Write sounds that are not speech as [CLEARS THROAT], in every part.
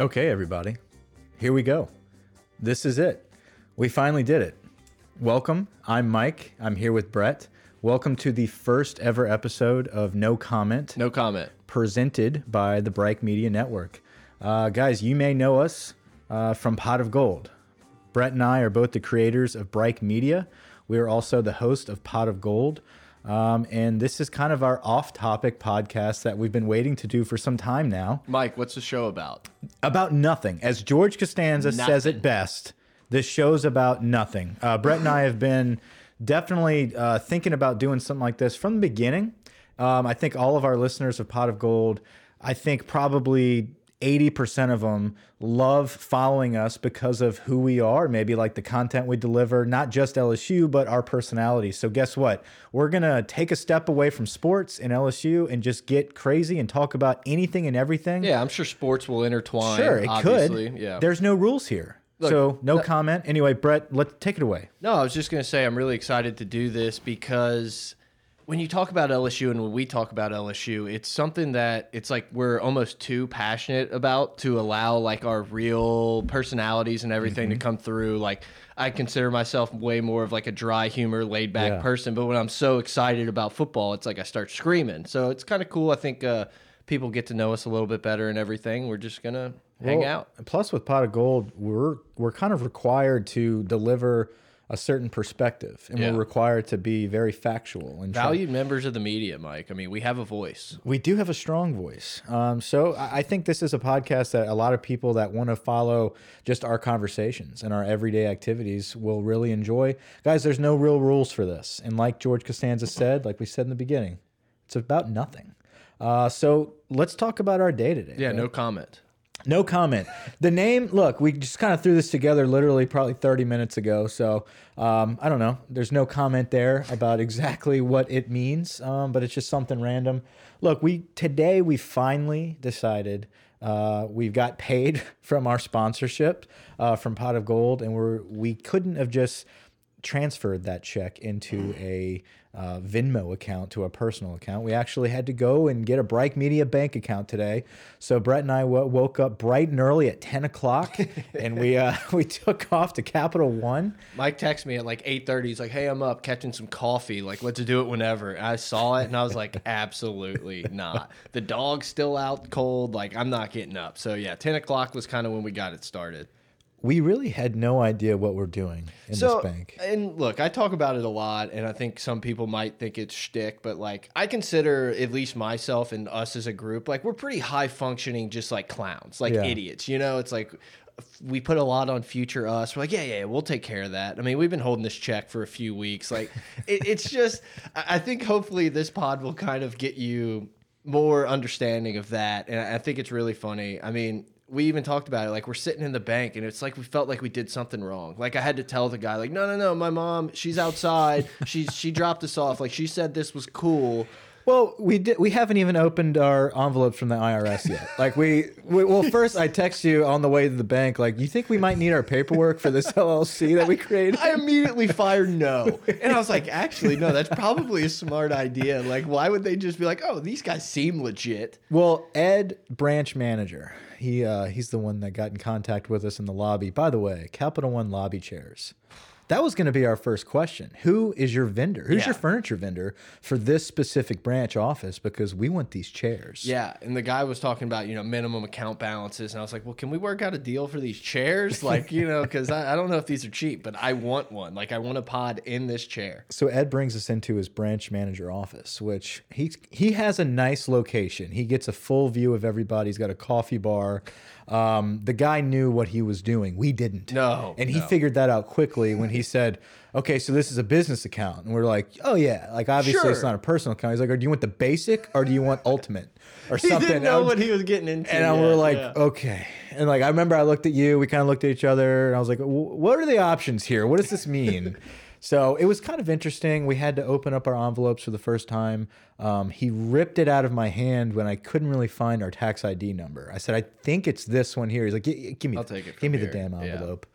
Okay, everybody, here we go. This is it. We finally did it. Welcome. I'm Mike. I'm here with Brett. Welcome to the first ever episode of No Comment, No comment. presented by the Bright Media Network. Uh, guys, you may know us uh, from Pot of Gold. Brett and I are both the creators of Bright Media. We are also the host of Pot of Gold. Um, and this is kind of our off topic podcast that we've been waiting to do for some time now Mike, what's the show about? about nothing. As George Costanza says it best, this show's about nothing. Uh, Brett and I have been definitely uh, thinking about doing something like this from the beginning. Um, I think all of our listeners of Pot of Gold, I think probably 80% of them love following us because of who we are, maybe like the content we deliver, not just LSU, but our personality. So, guess what? We're going to take a step away from sports and LSU and just get crazy and talk about anything and everything. Yeah, I'm sure sports will intertwine. Sure, it obviously. could. Yeah. There's no rules here. so no comment. Anyway, Brett, let's take it away. No, I was just going to say I'm really excited to do this because when you talk about LSU and when we talk about LSU, it's something that it's like we're almost too passionate about to allow like our real personalities and everything Mm-hmm. to come through. Like I consider myself way more of like a dry humor, laid back Yeah. person, but when I'm so excited about football, it's like I start screaming. So it's kind of cool. I think uh, people get to know us a little bit better and everything. We're just gonna hang out. and Plus, with Pot of Gold, we're we're kind of required to deliver a certain perspective, and Yeah. we're required to be very factual and Valued members of the media, Mike. I mean, we have a voice. We do have a strong voice. Um, so I I think this is a podcast that a lot of people that want to follow just our conversations and our everyday activities will really enjoy. Guys, there's no real rules for this. And like George Costanza said, like we said in the beginning, it's about nothing. Uh, so let's talk about our day today. Yeah, right? no comment. No comment. The name, look, we just kind of threw this together literally probably 30 minutes ago. So um, I don't know. There's no comment there about exactly what it means, um, but it's just something random. Look, we today we finally decided uh, we've got paid [LAUGHS] from our sponsorship uh, from Pot of Gold, and we're we couldn't have just transferred that check into a uh, Venmo account to a personal account. We actually had to go and get a Bright Media bank account today. So Brett and I woke up bright and early at 10 o'clock, [LAUGHS] and we uh, [LAUGHS] we took off to Capital One. Mike texted me at like 8:30. He's like, "Hey, I'm up catching some coffee. Like, let's do it whenever." I saw it and I was like, [LAUGHS] "Absolutely not. The dog's still out cold. Like, I'm not getting up." So yeah, 10 o'clock was kind of when we got it started. We really had no idea what we're doing in So, this bank. and look, I talk about it a lot, and I think some people might think it's shtick, but like, I consider at least myself and us as a group, like, we're pretty high functioning, just like clowns, like Yeah. idiots. You know, it's like we put a lot on future us. We're like, yeah, yeah, yeah, we'll take care of that. I mean, we've been holding this check for a few weeks. Like, [LAUGHS] it, it's just, I I think hopefully this pod will kind of get you more understanding of that, and I think it's really funny. I mean we even talked about it like we're sitting in the bank and it's like we felt like we did something wrong like i had to tell the guy like no no no my mom she's outside she she dropped us off like she said this was cool Well, we did. We haven't even opened our envelopes from the IRS yet. Like we, we, well, first I text you on the way to the bank. Like, you think we might need our paperwork for this LLC that we created? i immediately fired no and i was like actually no that's probably a smart idea like why would they just be like oh these guys seem legit Well, Ed, branch manager, he uh, he's the one that got in contact with us in the lobby. By the way, Capital One lobby chairs. That was going to be our first question. Who is your vendor? Who's your furniture vendor for this specific branch office? Because we want these chairs. Yeah, and the guy was talking about you know minimum account balances, and I was like, well, can we work out a deal for these chairs? [LAUGHS] Like you know, because I, I don't know if these are cheap, but I want one. Like I want a pod in this chair. So Ed brings us into his branch manager office, which he he has a nice location. He gets a full view of everybody. He's got a coffee bar. Um, the guy knew what he was doing. We didn't. No, and he no. figured that out quickly when he said, "Okay, so this is a business account," and we're like, "Oh yeah, like obviously it's not a personal account." He's like, "Or do you want the basic or do you want ultimate or [LAUGHS] He something?" didn't know I'm- what he was getting into. and were like, yeah. okay. And like, I remember I looked at you, we kind of looked at each other, and I was like, what are the options here? What does this mean? [LAUGHS] so it was kind of interesting. We had to open up our envelopes for the first time. Um, he ripped it out of my hand when I couldn't really find our tax ID number. I said, I think it's this one here. He's like, give me, I'll take it give me the here." damn Yeah. envelope.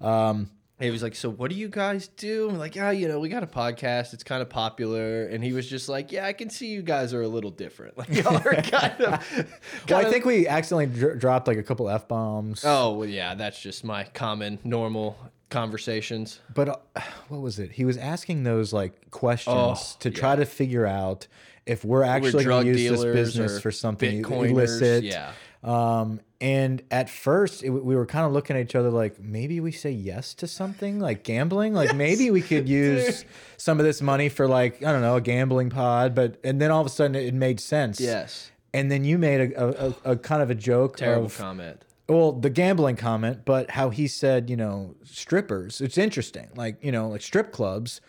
Um, he was like, "So what do you guys do?" I'm like, "Yeah, you know, we got a podcast. It's kind of popular." And he was just like, "Yeah, I can see you guys are a little different. [LAUGHS] Like y'all are [LAUGHS] kind of." Well, I think we accidentally dr dropped like a couple f bombs. Oh well, yeah, that's just my common normal conversations. But uh, what was it? He was asking those like questions Oh, to try to figure out if we're actually going to use this business for something illicit. Yeah. Um, and at first, it, we were kind of looking at each other like maybe we say yes to something like gambling. Like maybe we could use some of this money for like I don't know a gambling pod. But and then all of a sudden it made sense. Yes. And then you made a, a, a, a kind of a joke Terrible of comment. well, the gambling comment, but how he said, you know, strippers. It's interesting. Like, you know, like strip clubs,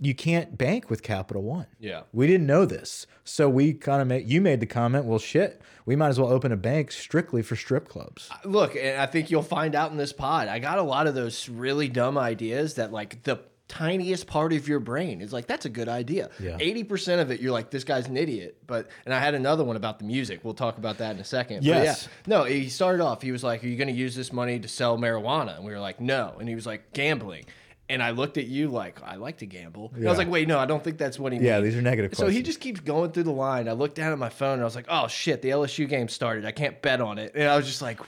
you can't bank with Capital One. Yeah. We didn't know this. So we kind of made, you made the comment, well, shit, we might as well open a bank strictly for strip clubs. Look, and I think you'll find out in this pod. I got a lot of those really dumb ideas that like the tiniest part of your brain is like that's a good idea. Yeah. 80% of it you're like this guy's an idiot. But and I had another one about the music. We'll talk about that in a second. Yes. yeah. No, he started off he was like, "Are you going to use this money to sell marijuana?" And we were like, "No." And he was like, "Gambling." And I looked at you like, I like to gamble. And I was like, wait, no, I don't think that's what he meant. Yeah, these are negative So he just keeps going through the line. I looked down at my phone and I was like, oh shit, the LSU game started. I can't bet on it. And I was just like,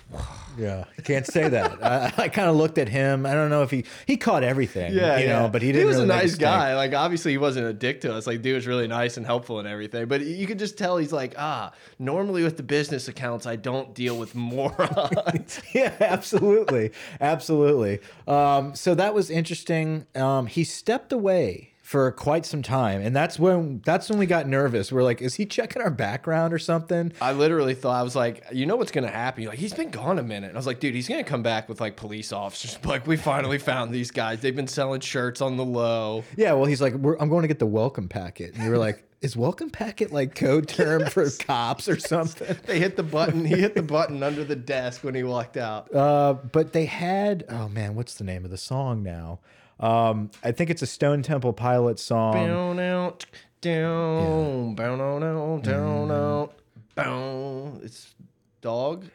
Yeah. Can't say that. [LAUGHS] I, I kind of looked at him. I don't know if he, he caught everything, Yeah, you know, yeah. but he didn't was really a nice guy. Like obviously he wasn't a dick to us. Like dude was really nice and helpful and everything. But you could just tell he's like, ah, normally with the business accounts, I don't deal with morons. [LAUGHS] yeah, absolutely, absolutely. Um, so that was interesting. Um, he stepped away for quite some time, and that's when that's when we got nervous. We're like, is he checking our background or something? I literally thought I was like, you know what's gonna happen? You're like, he's been gone a minute. And I was like, dude, he's gonna come back with like police officers. [LAUGHS] Like, we finally found these guys. They've been selling shirts on the low. Yeah. Well, he's like, We're, I'm going to get the welcome packet, and you were like, [LAUGHS] is welcome packet like code term for cops or something? They hit the button. He hit the button under the desk when he walked out. Uh, but they had oh man, what's the name of the song now? Um, I think it's a Stone Temple Pilots song. Down out, down, down, down, down, down, out, bow. It's dog.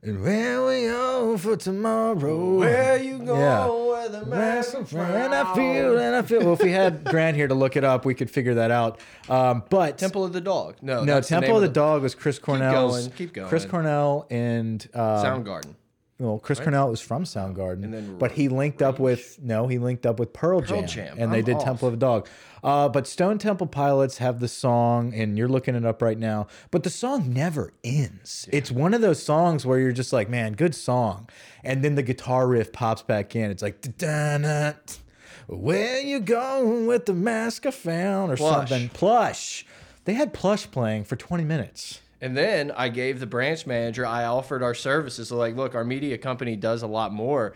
And where we go for tomorrow? Where you go? Yeah. Where the mask and I feel, and I feel. Well, if we had [LAUGHS] Grant here to look it up, we could figure that out. Um, but Temple of the Dog. No, no, that's the Temple of the Dog was Chris Cornell's. going, keep going. Chris Cornell and uh, Soundgarden. Well, Chris Cornell was from Soundgarden, And then but he linked up with no, he linked up with Pearl Jam, Jam. and they I'm did off. Temple of the Dog. Uh, but Stone Temple Pilots have the song, and you're looking it up right now. But the song never ends. It's one of those songs where you're just like, man, good song, and then the guitar riff pops back in. It's like, where you going with the mask I found, or Plush. something. Plush. They had Plush playing for 20 minutes. And then I gave the branch manager, I offered our services. So like, look, our media company does a lot more.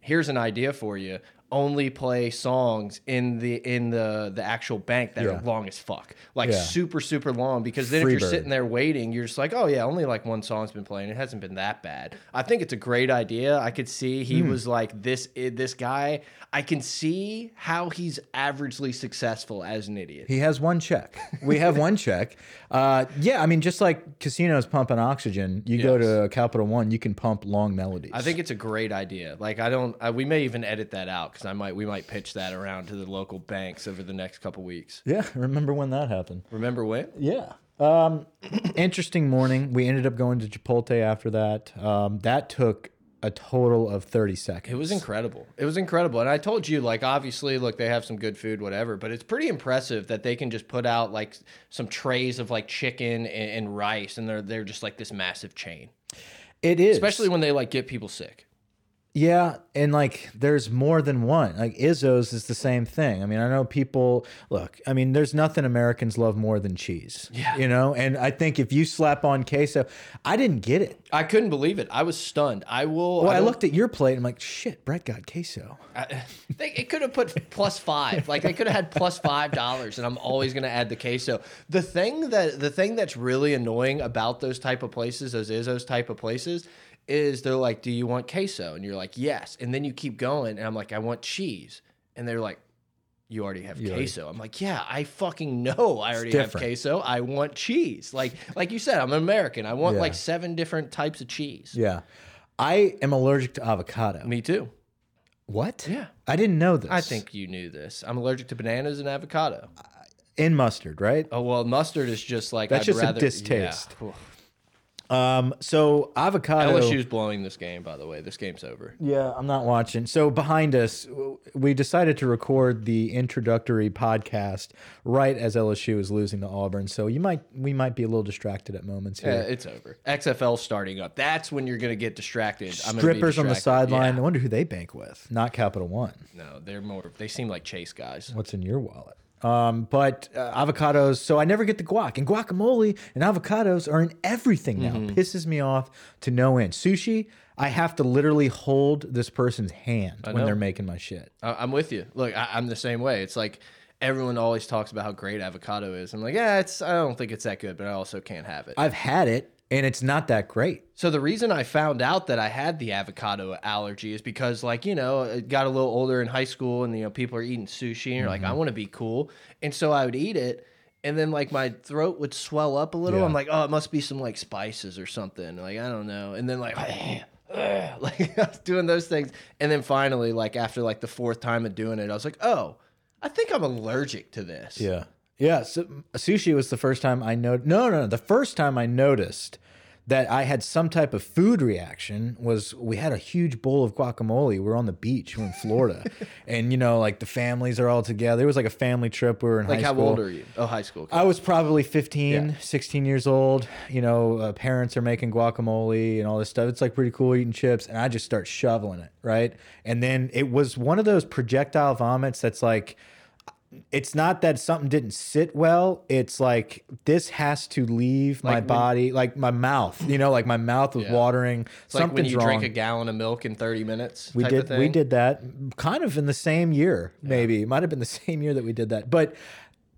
Here's an idea for you. Only play songs in the in the the actual bank that Yeah. are long as fuck. Like Yeah. super, super long. Because then if you're Freebird. sitting there waiting, you're just like, oh yeah, only like one song's been playing. It hasn't been that bad. I think it's a great idea. I could see he Hmm. was like this this guy. I can see how he's averagely successful as an idiot. He has one check. We have one [LAUGHS] check. Uh, yeah, I mean, just like casinos pumping oxygen, you go to Capital One, you can pump long melodies. I think it's a great idea. Like I don't, I, we may even edit that out because I might, we might pitch that around to the local banks over the next couple weeks. Yeah, remember when that happened? Remember when? Yeah. Um, [CLEARS THROAT] interesting morning. We ended up going to Chipotle after that. Um, that took a total of 30 seconds. It was incredible. It was incredible. And I told you, like, obviously, look, they have some good food, whatever, but it's pretty impressive that they can just put out like some trays of like chicken and, and rice, and they're they're just like this massive chain. It is. Especially when they like get people sick. Yeah, and like there's more than one. Like Izzo's is the same thing. I mean, I know people look, I mean, there's nothing Americans love more than cheese. Yeah. You know, and I think if you slap on queso, I didn't get it. I couldn't believe it. I was stunned. I will. Well, I, don't- looked at your plate and I'm like, shit, Brett got queso. I, [LAUGHS] they, it could have put plus five. Like they could have had plus five dollars, and I'm always going to add the queso. The thing that the thing that's really annoying about those type of places, those Izzo's type of places, is they're like, "Do you want queso?" And you're like, "Yes." And then you keep going, and I'm like, "I want cheese," and they're like. You already have You already- queso. I'm like, yeah, I fucking know I already have different. queso. I want cheese. Like, like you said, I'm an American. I want Yeah. like seven different types of cheese. Yeah. I am allergic to avocado. Me too. What? Yeah. I didn't know this. I think you knew this. I'm allergic to bananas and avocado. Uh, in mustard, right? Oh well, mustard is just like That's I'd just a rather, distaste. Yeah. Um, so avocado. LSU's blowing this game, by the way. This game's over. Yeah, I'm not watching. So behind us, we decided to record the introductory podcast right as LSU is losing to Auburn. So you might we might be a little distracted at moments here. Yeah, it's over. XFL starting up. That's when you're gonna get distracted. Strippers on the distracted. sideline. I wonder who they bank with. Not Capital One. No, they're more. They seem like chase guys. What's in your wallet? Um, but uh, avocados. So I never get the guac and guacamole and avocados are in everything now. Mm-hmm. Pisses me off to no end. Sushi. I have to literally hold this person's hand when they're making my shit. I- I'm with you. Look, I, I'm the same way. It's like everyone always talks about how great avocado is. I'm like, yeah, it's. I don't think it's that good, but I also can't have it. I've had it and it's not that great. So the reason I found out that I had the avocado allergy is because, like, you know, I got a little older in high school, and you know, people are eating sushi, and you're like, I Mm-hmm. want to be cool, and so I would eat it, and then like my throat would swell up a little. Yeah. I'm like, oh, it must be some like spices or something. Like I don't know, and then like. [LAUGHS] like [LAUGHS] I was doing those things, and then finally, like after like the fourth time of doing it, I was like, "Oh, I think I'm allergic to this." Yeah. Yeah. So sushi was the first time I know. No, no, no. The first time I noticed that I had some type of food reaction was we had a huge bowl of guacamole. We were on the beach. We are in Florida, [LAUGHS] and you know, like the families are all together. It was like a family trip. We were in Like high how school. old are you? Oh, high school. I was probably 15, Yeah. 16 years old. You know, uh, parents are making guacamole and all this stuff. It's like pretty cool eating chips. And I just start shoveling it, right? And then it was one of those projectile vomits that's like, it's not that something didn't sit well. It's like, this has to leave my when- body, like my mouth, you know, like my mouth was Yeah. watering. It's like when you wrong. drink a gallon of milk in 30 minutes. We type did Of thing. we did that kind of in the same year, maybe. It might have been the [LAUGHS] same year that we did that. But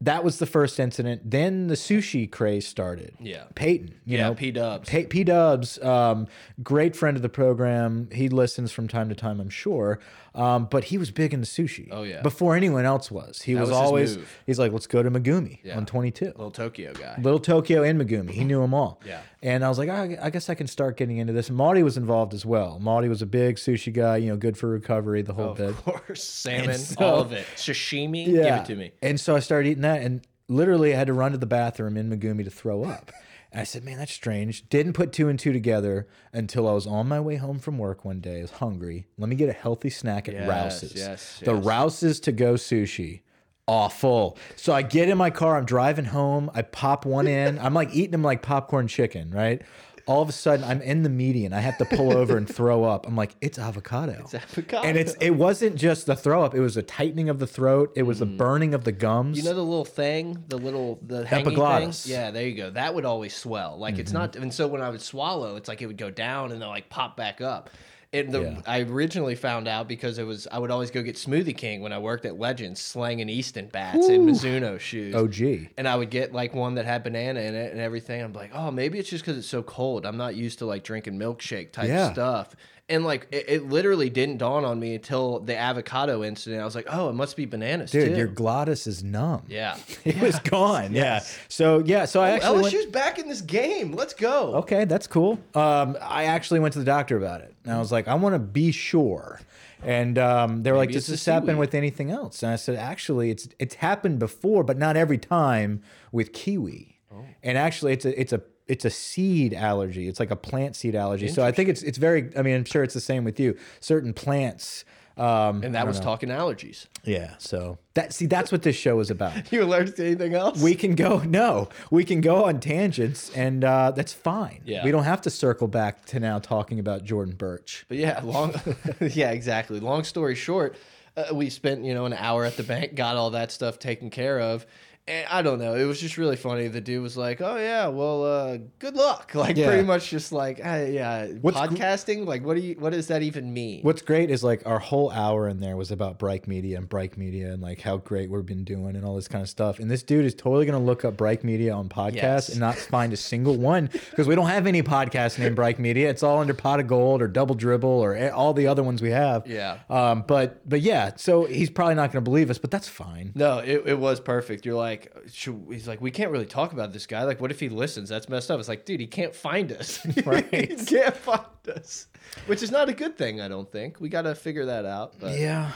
that was the first incident. Then the sushi craze started. Yeah. Peyton, you Yeah, know, P Dubs. P, P Dubs, um, great friend of the program. He listens from time to time, I'm sure. Um, but he was big into sushi. Oh, yeah. Before anyone else was. He was, was always he's like, let's go to Megumi Yeah. on 22. Little Tokyo guy. Little Tokyo and Megumi. He knew them all. Yeah. And I was like, "Ah, I guess I can start getting into this. And Maudie was involved as well. Maudie was a big sushi guy, you know, good for recovery, the whole bit. Of course, [LAUGHS] salmon, so- all of it. Sashimi, give it to me. And so I started eating that, and literally I had to run to the bathroom in Megumi to throw up. And I said, "Man, that's strange." Didn't put two and two together until I was on my way home from work one day. I was hungry. Let me get a healthy snack at Yes, Rouse's. yes, the yes. Rouse's to go sushi. Awful. So I get in my car. I'm driving home. I pop one in. I'm like eating them like popcorn chicken, right? All of a sudden, I'm in the median. I have to pull over and throw up. I'm like, it's avocado. It's avocado. And it's it wasn't just the throw up. It was a tightening of the throat. It was the burning of the gums. Mm. You know the little thing, the little the Epiglottis. thing? Yeah, there you go. That would always swell. Like it's not, and so when I would swallow, it's like it would go down and then like pop back up. And the, Yeah. I originally found out because it was I would always go get Smoothie King when I worked at Legends, slanging Easton bats and Mizuno shoes. Oh, OG. and I would get like one that had banana in it and everything. I'm like, oh, maybe it's just because it's so cold. I'm not used to like drinking milkshake type Yeah. stuff. And like, it, it literally didn't dawn on me until the avocado incident. I was like, oh, it must be bananas Dude, too. your glottis is numb. yeah. [LAUGHS] It was gone. Yeah. So yeah, so I actually went, LSU's back in this game. Let's go. Okay, that's cool. Um, I actually went to the doctor about it. And I was like, I want to be sure. And um, they were like, "Does this happen with anything else?" And I said, "Actually, it's it's happened before, but not every time with kiwi. Oh. And actually, it's a it's a it's a seed allergy. It's like a plant seed allergy. So I think it's it's very. I mean, I'm sure it's the same with you. Certain plants. Um, And that was talking allergies. yeah. So that see, that's what this show is about. [LAUGHS] You allergic to anything else? we can go no we can go on tangents and uh, that's fine Yeah. we don't have to circle back to now talking about jordan Burch But yeah, long. [LAUGHS] yeah, exactly. Long story short, uh, we spent you know an hour at the bank, got all that stuff taken care of. And I don't know. It was just really funny. The dude was like, "Oh yeah, well, uh, good luck." [LAUGHS] Like Yeah. pretty much just like, "Yeah, What's podcasting. like, what do you? What does that even mean?" what's great is like our whole hour in there was about Bright Media and Bright Media and like how great we've been doing and all this kind of stuff. And this dude is totally going to look up Bright Media on podcasts Yes. and not find a single one because we don't have any podcast named Bright Media. It's all under Pot of Gold or Double Dribble or all the other ones we have. Yeah. Um, but but yeah, so he's probably not going to believe us, but that's fine. No, it, it was perfect. You're like, like, should, he's like, we can't really talk about this guy. Like, what if he listens? That's messed up. It's like, dude, he can't find us. [LAUGHS] Right. he can't find us, which is not a good thing. I don't think we got to figure that out. But Yeah.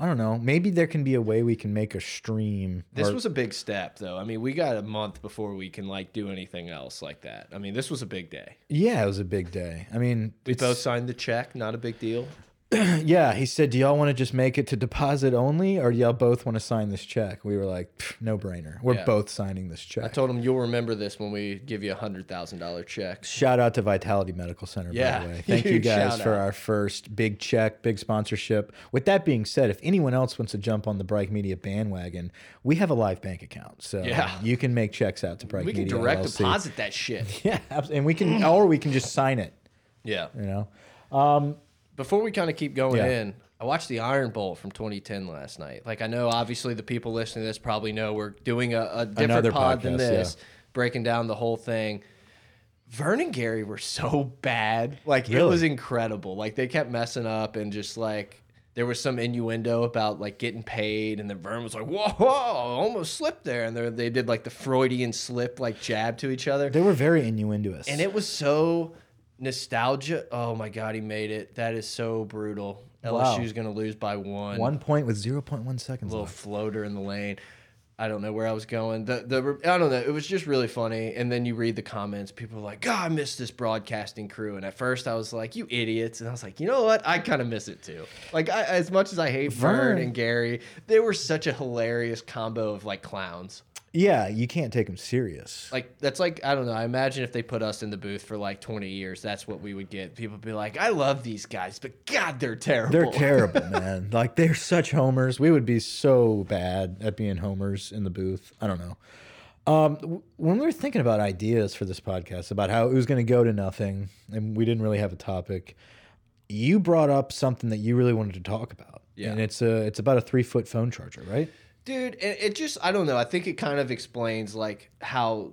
I don't know. Maybe there can be a way we can make a stream. this was a big step, though. I mean, we got a month before we can like do anything else like that. I mean, this was a big day. yeah, it was a big day. I mean, We both signed the check. Not a big deal. [CLEARS THROAT] yeah. He said, "Do y'all want to just make it to deposit only, or do y'all both want to sign this check?" We were like, "No brainer. We're Yeah. both signing this check." I told him you'll remember this when we give you a hundred thousand dollar check. Shout out to Vitality Medical Center, Yeah, by the way. [LAUGHS] Thank you huge guys shout for out. our first big check, big sponsorship. With that being said, if anyone else wants to jump on the Bright Media bandwagon, we have a live bank account. So Yeah. you can make checks out to Bright Media. We can Media. direct LLC. deposit that shit. [LAUGHS] Yeah, abs- and we can, or we can just sign it, Yeah. you know? Um, Before we kind of keep going Yeah. in, I watched the Iron Bowl from 2010 last night. Like I know, obviously, the people listening to this probably know we're doing a, a different Another pod than this, yeah. breaking down the whole thing. Vern and Gary were so [LAUGHS] bad. Like it was incredible. Like they kept messing up and just like there was some innuendo about like getting paid, and then Vern was like, "Whoa, whoa almost slipped there," and they they did like the Freudian slip, like jab to each other. They were very innuendoous. And it was so nostalgia. Oh my god, he made it. That is so brutal. Wow. LSU's gonna lose by one. one point with 0.1 seconds little left. floater in the lane. I don't know where I was going. The the I don't know. It was just really funny. And then you read the comments. People are like, "God, I miss this broadcasting crew." And at first, I was like, "You idiots!" And I was like, "You know what? I kind of miss it too." Like, I, as much as I hate Vern Vern. and Gary, they were such a hilarious combo of like clowns. Yeah, you can't take them serious. Like that's like I don't know. I imagine if they put us in the booth for like 20 years, that's what we would get. People would be like, "I love these guys, but God, they're terrible." They're [LAUGHS] terrible, man. Like they're such homers. We would be so bad at being homers in the booth. I don't know. Um, when we were thinking about ideas for this podcast, about how it was going to go to nothing, and we didn't really have a topic, you brought up something that you really wanted to talk about. Yeah. and it's a it's about a three foot phone charger, right? Dude, it, it just I don't know. I think it kind of explains like how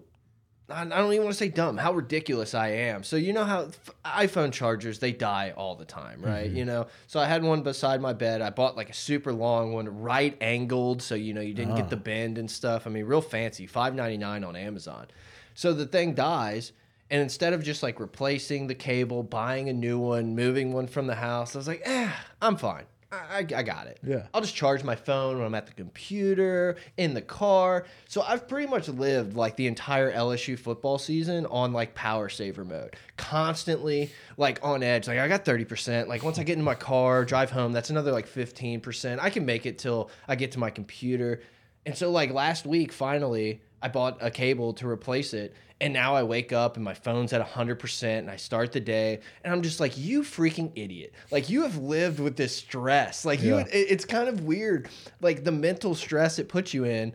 I don't even want to say dumb, how ridiculous I am. So you know how f- iPhone chargers they die all the time, right? You know. So I had one beside my bed. I bought like a super long one, right angled, so you know you didn't get the bend and stuff. I mean, real fancy, five ninety nine on Amazon. So the thing dies, and instead of just like replacing the cable, buying a new one, moving one from the house, I was like, eh, I'm fine. I, I, got it. Yeah. I'll just charge my phone when I'm at the computer, in the car. So I've pretty much lived like the entire LSU football season on like power saver mode. Constantly like on edge. Like I got 30%. Like once I get in my car, drive home, that's another like 15%. I can make it till I get to my computer. And so like last week, finally, I bought a cable to replace it. And now I wake up and my phone's at 100% and I start the day and I'm just like, you freaking idiot. Like, you have lived with this stress. Like, you, Yeah. it's kind of weird. Like, the mental stress it puts you in.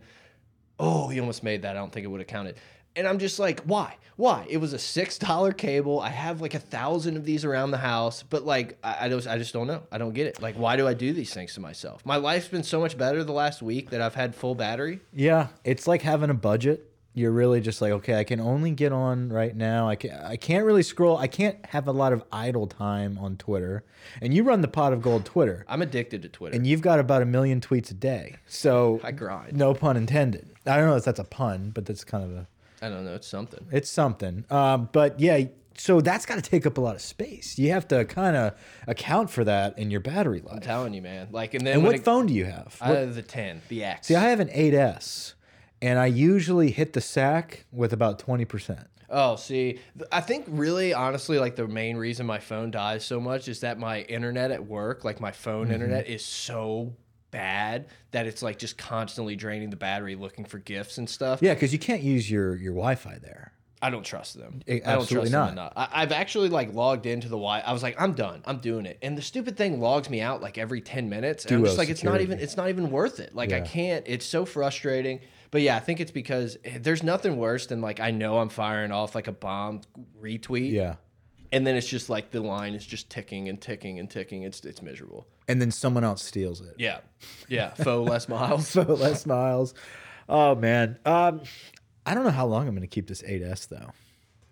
Oh, he almost made that. I don't think it would have counted. And I'm just like, why? Why? It was a six dollar cable. I have like a thousand of these around the house, but like I, I just I just don't know. I don't get it. Like, why do I do these things to myself? My life's been so much better the last week that I've had full battery. Yeah, it's like having a budget. You're really just like, okay, I can only get on right now. I can I can't really scroll. I can't have a lot of idle time on Twitter. And you run the pot of gold Twitter, I'm addicted to Twitter. and you've got about a million tweets a day. So I grind. no pun intended. I don't know if that's a pun, but that's kind of a I don't know. It's something. it's something. Um, but yeah, so that's got to take up a lot of space. You have to kind of account for that in your battery life. I'm telling you, man. Like, and then And what it- phone do you have? I What- have the 10, the X. See, I have an 8S, and I usually hit the sack with about 20%. Oh, see, I think really, honestly, like the main reason my phone dies so much is that my internet at work, like my phone Mm-hmm. internet, is so bad that it's like just constantly draining the battery looking for gifts and stuff. Yeah, because you can't use your your Wi-Fi there. I don't trust them. Eh, I don't absolutely trust them not. enough. I, I've actually like logged into the Wi. I was like, I'm done. I'm doing it. And the stupid thing logs me out like every ten minutes. And I'm just like, it's not even. It's not even worth it. Like I can't. It's so frustrating. But yeah, I think it's because eh, there's nothing worse than like I know I'm firing off like a bomb retweet. Yeah, And then it's just like the line is just ticking and ticking and ticking. It's it's miserable. And then someone else steals it. Yeah, yeah. [LAUGHS] Faux Les Miles. [LAUGHS] So less miles. Oh man, um, I don't know how long I'm going to keep this 8S though.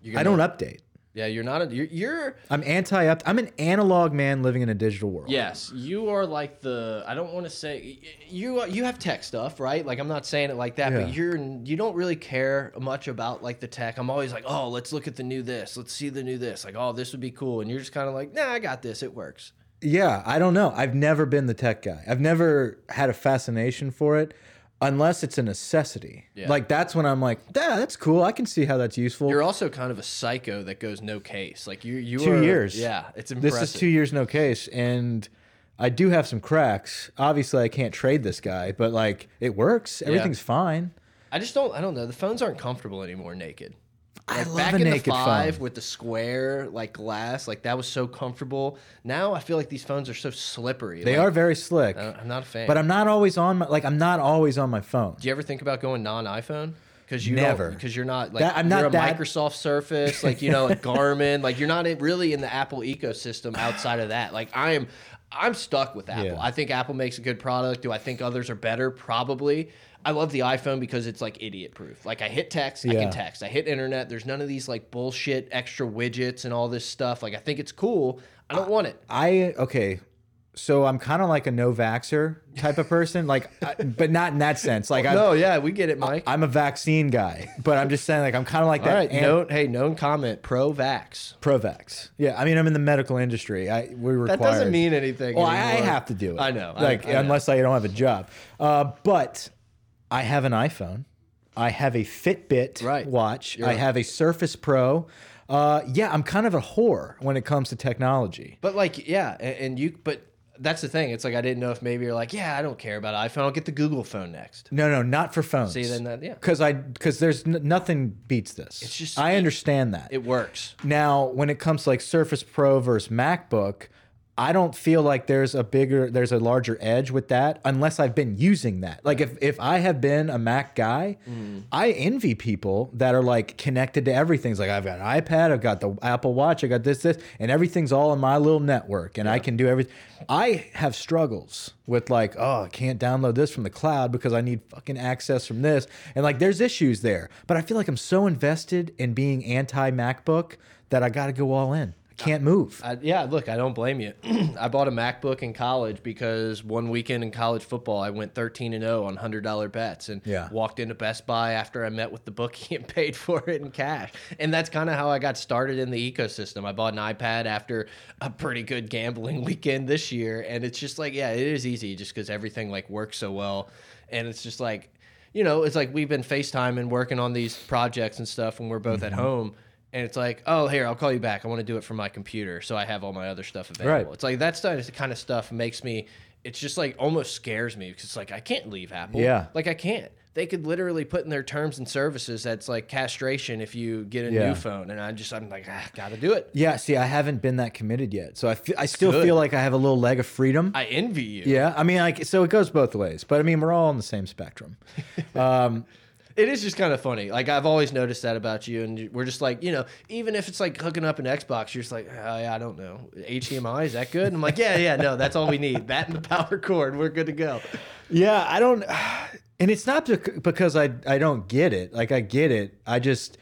You're I don't update. Yeah, you're not a you're, you're I'm anti up. I'm an analog man living in a digital world. Yes, you are like the. I don't want to say you. You have tech stuff, right? Like I'm not saying it like that, Yeah. but you're you don't really care much about like the tech. I'm always like, oh, let's look at the new this. Let's see the new this. Like, oh, this would be cool, and you're just kind of like, nah, I got this. It works. Yeah, I don't know. I've never been the tech guy. I've never had a fascination for it unless it's a necessity. Yeah. Like that's when I'm like, yeah, that's cool. I can see how that's useful. You're also kind of a psycho that goes no case. Like you, you two are, years. Yeah, it's impressive. This is two years no case, and I do have some cracks. Obviously, I can't trade this guy, but like it works. Everything's fine. I just don't. I don't know. The phones aren't comfortable anymore naked. I Like, love back a in the naked five phone. with the square like glass, like that was so comfortable. Now I feel like these phones are so slippery. They Like, are very slick, I- I'm not a fan. but I'm not always on my like. I'm not always on my phone. Do you ever think about going non-iPhone? Because you Never. because you're not like That- I'm you're not a that- Microsoft Surface, like you know, like Garmin, like you're not really in the Apple ecosystem outside of that. Like I am, I'm stuck with Apple. Yeah. I think Apple makes a good product. Do I think others are better? Probably. I love the iPhone because it's like idiot proof. Like I hit text, I can text. I hit internet. There's none of these like bullshit extra widgets and all this stuff. Like I think it's cool. I don't want it. I okay. So I'm kind of like a no vaxer type of person, like, I, but not in that sense. Like I'm, No, yeah, we get it, Mike. I'm a vaccine guy, but I'm just saying, like, I'm kind of like all that. right, known, hey, known comment, pro vax. Pro-vax. Yeah, I mean, I'm in the medical industry. I we require. That doesn't mean anything. Well, I, I have to do it. I know. Like I know. unless I don't have a job. Uh, but I have an iPhone. I have a Fitbit Right. watch. You're I right. have a Surface Pro. Uh, yeah, I'm kind of a whore when it comes to technology. But like, yeah, and, and you, but that's the thing. It's like I didn't know if maybe you're like, yeah, I don't care about iPhone. I'll get the Google phone next. No, no, not for phones. See, then that, yeah, because I because there's n nothing beats this. It's just- I understand that. it works. Now, when it comes to like Surface Pro versus MacBook, I don't feel like there's a bigger, there's a larger edge with that unless I've been using that. Like if, if I have been a Mac guy, mm. I envy people that are like connected to everything. It's like I've got an iPad, I've got the Apple Watch, I got this, this, and everything's all in my little network and I can do everything. I have struggles with like, oh, I can't download this from the cloud because I need fucking access from this. And like there's issues there. But I feel like I'm so invested in being anti MacBook that I got to go all in. Can't move. I, yeah, look, I don't blame you. [CLEARS THROAT] I bought a MacBook in college because one weekend in college football, I went 13 and 0 on hundred dollar bets, and Yeah. walked into Best Buy after I met with the bookie [LAUGHS] and paid for it in cash. And that's kind of how I got started in the ecosystem. I bought an iPad after a pretty good gambling [LAUGHS] weekend this year, and it's just like, yeah, it is easy just because everything like works so well, and it's just like. You know, it's like we've been FaceTiming, working on these projects and stuff when we're both at mm-hmm. home. And it's like, oh, here, I'll call you back. I want to do it from my computer. So I have all my other stuff available. Right. It's like that stuff, the kind of stuff makes me, it's just like almost scares me because it's like, I can't leave Apple. Yeah. Like I can't. They could literally put in their terms and services that's like castration if you get a Yeah. new phone. And I just, I'm like, ah, gotta do it. Yeah, see, I haven't been that committed yet. So I, I still good. feel like I have a little leg of freedom. I envy you. yeah, I mean, like, so it goes both ways. But I mean, we're all on the same spectrum. [LAUGHS] Um, It is just kind of funny. Like I've always noticed that about you, and we're just like, you know, even if it's like hooking up an Xbox, you're just like, oh, yeah, I don't know, HDMI is that good? And I'm like, yeah, yeah, no, that's all we need. That and the power cord, we're good to go. Yeah, I don't, [SIGHS] and it's not because I I don't get it. Like I get it. I just,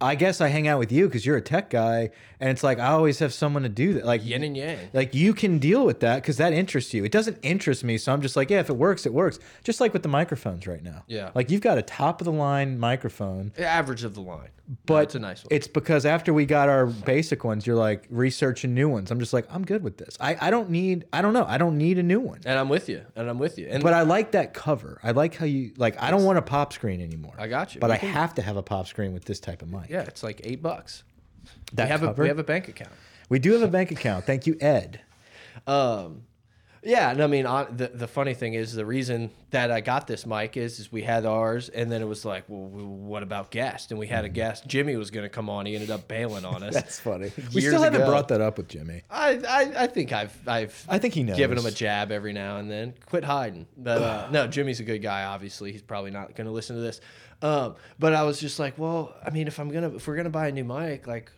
I guess I hang out with you because you're a tech guy, and it's like I always have someone to do that. Like Yin and yang. Like you can deal with that because that interests you. It doesn't interest me, so I'm just like, yeah, if it works, it works. Just like with the microphones right now. Yeah. Like you've got a top of the line microphone, The average of the line. but it's a nice one. It's because after we got our basic ones, you're like researching new ones. I'm just like, I'm good with this. I, I don't need I don't know. I don't need a new one. And I'm with you. And I'm with you. And But I like that cover. I like how you like I don't want a pop screen anymore. I got you. But I have to have a pop screen with this type of mic. Yeah, it's like eight bucks. That we have cover. a we have a bank account. we do have a bank account. Thank you, Ed. Um, yeah, and I mean, on, the the funny thing is, the reason that I got this mic is, is we had ours, and then it was like, well, what about guest? And we had a guest. Jimmy was going to come on. He ended up bailing on [LAUGHS] us. That's funny. we still haven't ago. brought that up with Jimmy. I, I I think I've I've I think he knows. given him a jab every now and then. Quit hiding. But uh, no, Jimmy's a good guy. Obviously, he's probably not going to listen to this. Um, but I was just like, well, I mean, if I'm gonna if we're gonna buy a new mic, like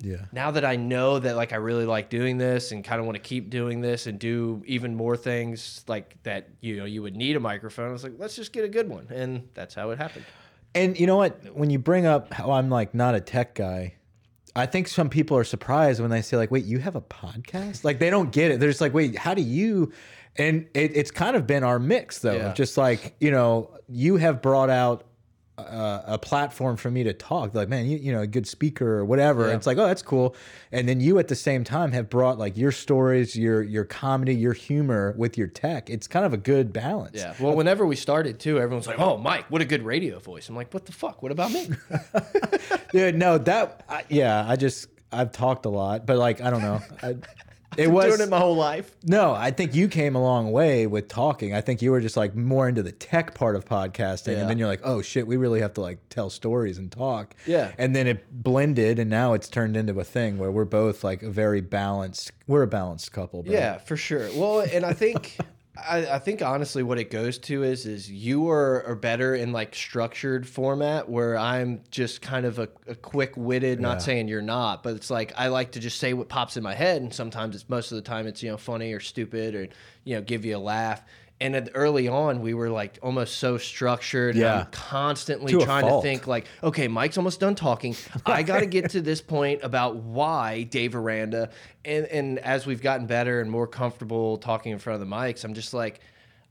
Yeah. now that I know that like I really like doing this and kind of want to keep doing this and do even more things like that, you know, you would need a microphone. I was like, let's just get a good one, and that's how it happened. And you know what? When you bring up how I'm like not a tech guy, I think some people are surprised when they say like, "Wait, you have a podcast?" Like they don't get it. They're just like, "Wait, how do you?" And it, it's kind of been our mix though. Yeah. Just like you know, you have brought out uh, a platform for me to talk. Like, man, you you know, a good speaker or whatever. It's like, oh, that's cool. And then you at the same time have brought like your stories, your your comedy, your humor with your tech. It's kind of a good balance. Yeah. Well, whenever we started too, everyone's like, "Oh, Mike, what a good radio voice." I'm like, "What the fuck? What about me?" [LAUGHS] Yeah, no, that I, yeah, I just I've talked a lot, but like I don't know. I, it was Doing it my whole life. no, I think you came a long way with talking. I think you were just like more into the tech part of podcasting, Yeah. and then you're like, oh shit, we really have to like tell stories and talk. Yeah. and then it blended, and now it's turned into a thing where we're both like a very balanced. We're a balanced couple. Bro. Yeah, for sure. Well, and I think I, I think honestly what it goes to is is you are, are better in like structured format where I'm just kind of a, a quick witted, not saying you're not, but it's like I like to just say what pops in my head and sometimes it's most of the time it's, you know, funny or stupid or, you know, give you a laugh. And at- early on, we were like almost so structured. and Yeah. I'm constantly To trying to think like, okay, Mike's almost done talking. [LAUGHS] I got to get to this point about why Dave Aranda. And and as we've gotten better and more comfortable talking in front of the mics, I'm just like,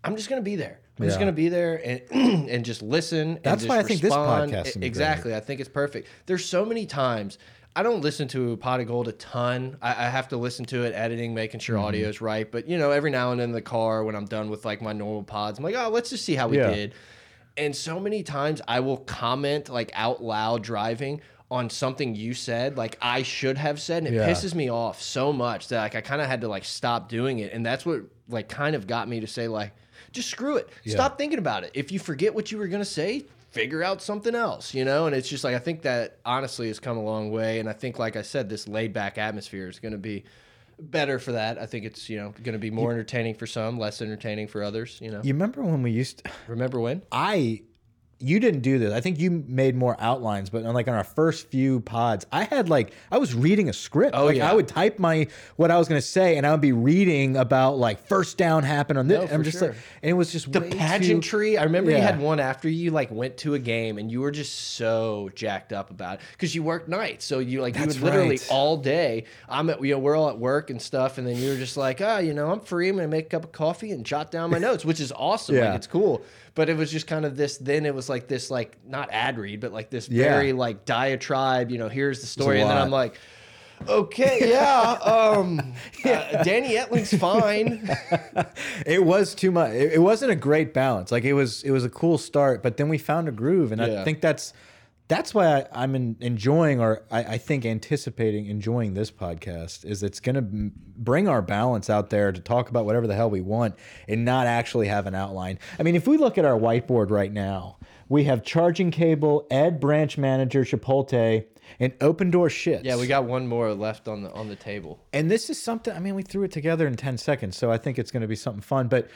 I'm just gonna be there. I'm just gonna be there and [CLEARS THROAT] and just listen. and That's why I think this podcast exactly. I think it's perfect. There's so many times. I don't listen to Pot of Gold a ton. I, I have to listen to it, editing, making sure Mm-hmm. audio's right. But you know, every now and then in the car when I'm done with like my normal pods, I'm like, oh, let's just see how we Yeah. did. And so many times I will comment like out loud driving on something you said, like I should have said, and it Yeah. pisses me off so much that like I kind of had to like stop doing it. And that's what like kind of got me to say like, just screw it. Stop thinking about it. If you forget what you were gonna say, figure out something else, you know? And it's just like I think that honestly has come a long way. And I think, like I said, this laid back atmosphere is gonna be better for that. I think it's, you know, gonna be more entertaining for some, less entertaining for others, you know. You remember when we used? To, Remember when? I you didn't do this. I think you made more outlines, but on like on our first few pods, I had like I was reading a script. Oh, like yeah. I would type my what I was gonna say, and I would be reading about like first down happened on this. No, I'm just sure. like, and it was just the way too- pageantry. I remember you had one after you like went to a game and you were just so jacked up about it because you worked nights. So you like you That's would literally right. all day. I'm at you know we're all at work and stuff, and then you were just like, ah, you know, I'm free. I'm gonna make a cup of coffee and jot down my notes, which is awesome. Yeah. Like it's cool. But it was just kind of this. Then it was like this, like not ad read, but like this Yeah. very like diatribe. You know, here's the story, and then. I'm like. Okay, yeah. Um, [LAUGHS] uh, Danny Etling's fine. [LAUGHS] It was too much. It, it wasn't a great balance. Like it was, it was a cool start, but then we found a groove, and I think that's that's why I, I'm en- enjoying, or I, I think anticipating enjoying this podcast. Is it's going to bring our balance out there to talk about whatever the hell we want, and not actually have an outline. I mean, if we look at our whiteboard right now, we have charging cable, Ed branch manager, Chipotle, and open door shit. Yeah, we got one more left on the on the table. And this is something, I mean, we threw it together in 10 seconds, so I think it's going to be something fun. But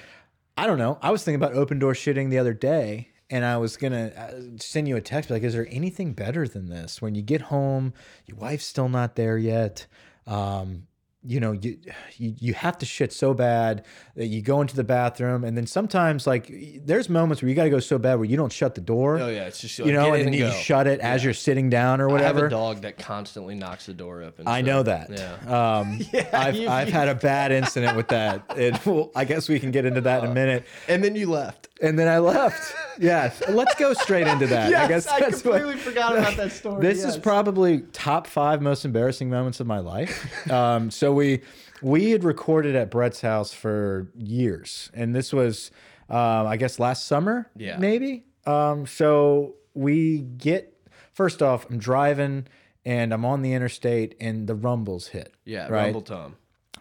I don't know. I was thinking about open door shitting the other day, and I was going to send you a text, like, is there anything better than this? When you get home, your wife's still not there yet. Um, you know, you, you you have to shit so bad that you go into the bathroom, and then sometimes like there's moments where you got to go so bad where you don't shut the door. Oh yeah, it's just you know, and then you go. shut it as you're sitting down or whatever. I have a dog that constantly knocks the door open. I so, know that. Yeah. Um, [LAUGHS] I've, you- I've had a bad incident with that. It, [LAUGHS] well, I guess we can get into that in a minute. And then you left. And then I left. [LAUGHS] Yes. Let's go straight into that. yes, I guess that's what, forgot about that story. this is probably top five most embarrassing moments of my life. [LAUGHS] Um, so we we had recorded at Brett's house for years, and this was, um, I guess, last summer. Yeah. maybe. Um, so we get first off, I'm driving and I'm on the interstate, and the rumbles hit. yeah, right. Rumble Tom.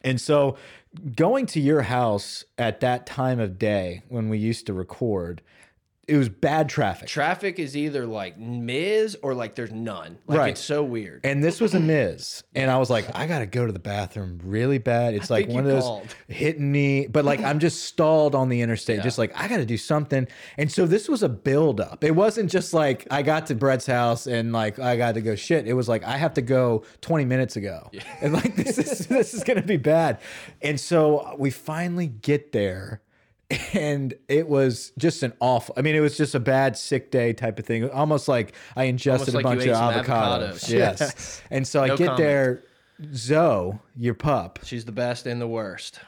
And so going to your house at that time of day when we used to record, it was bad traffic. Traffic is either like Miz or like there's none. Like Right. it's so weird. and this was a Miz. And I was like, I got to go to the bathroom really bad. It's like one of those called. hitting me, but like I'm just stalled on the interstate, just like I got to do something. And so this was a buildup. It wasn't just like I got to Brett's house and like I got to go shit. It was like I have to go 20 minutes ago. Yeah. And like this is [LAUGHS] this is going to be bad. And so we finally get there and it was just an awful. I mean, it was just a bad sick day type of thing. Almost like I ingested Almost a bunch of avocados. avocados. Yes, [LAUGHS] and so I get comment. there. Zoe, your pup, She's the best and the worst.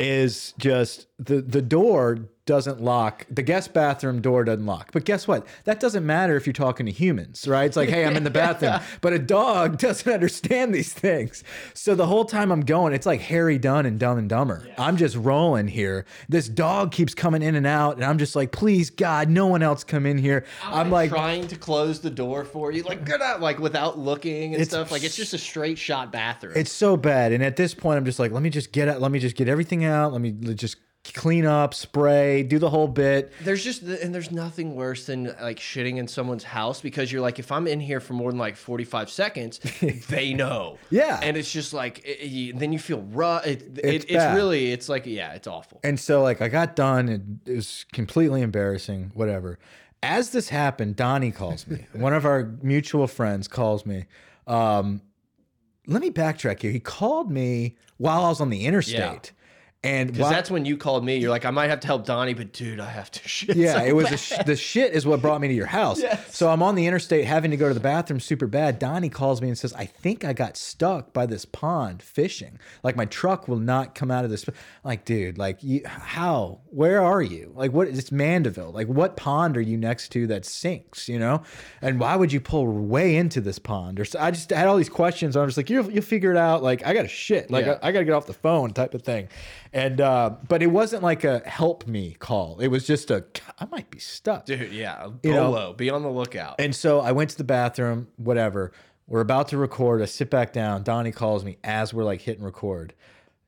is just the the door doesn't lock. The guest bathroom door doesn't lock. But guess what? That doesn't matter if you're talking to humans, right? It's like, hey, I'm in the bathroom. [LAUGHS] But a dog [LAUGHS] doesn't understand these things. So the whole time I'm going, it's like Harry Dunne and Dumb and Dumber. I'm just rolling here. This dog keeps coming in and out, and I'm just like, please, God, no one else come in here. I'm like, trying to close the door for you, like get out, uh, like without looking and stuff. Like it's just a straight shot bathroom. It's so bad. And at this point, I'm just like, let me just get it. Let me just get everything out. Let me just clean up, spray, do the whole bit. There's just and there's nothing worse than like shitting in someone's house because you're like if I'm in here for more than like 45 seconds, [LAUGHS] they know. Yeah. And it's just like it, then you feel rough. It, it, It's it's, really it's like yeah, it's awful. And so, like, I got done. And it was completely embarrassing. Whatever. As this happened, Donnie calls me. [LAUGHS] One of our mutual friends calls me. Um, let me backtrack here. He called me while I was on the interstate. And Because that's when you called me. You're like, I might have to help Donnie, but dude, I have to [LAUGHS] shit. Yeah, so it was sh the shit is what brought me to your house. Yes. So I'm on the interstate having to go to the bathroom super bad. Donnie calls me and says, I think I got stuck by this pond fishing. Like my truck will not come out of this. Like, dude, like you, how? Where are you? Like what it's Mandeville. Like what pond are you next to that sinks, you know? And why would you pull way into this pond? Or so I just had all these questions. I'm just like, you'll, you'll figure it out. Like I got to shit. Like Yeah. I, I got to get off the phone type of thing. And uh, but it wasn't like a help me call. It was just a I might be stuck. dude. Yeah, You know- be on the lookout. And so I went to the bathroom, whatever. We're about to record. I sit back down. Donnie calls me as we're like hitting record.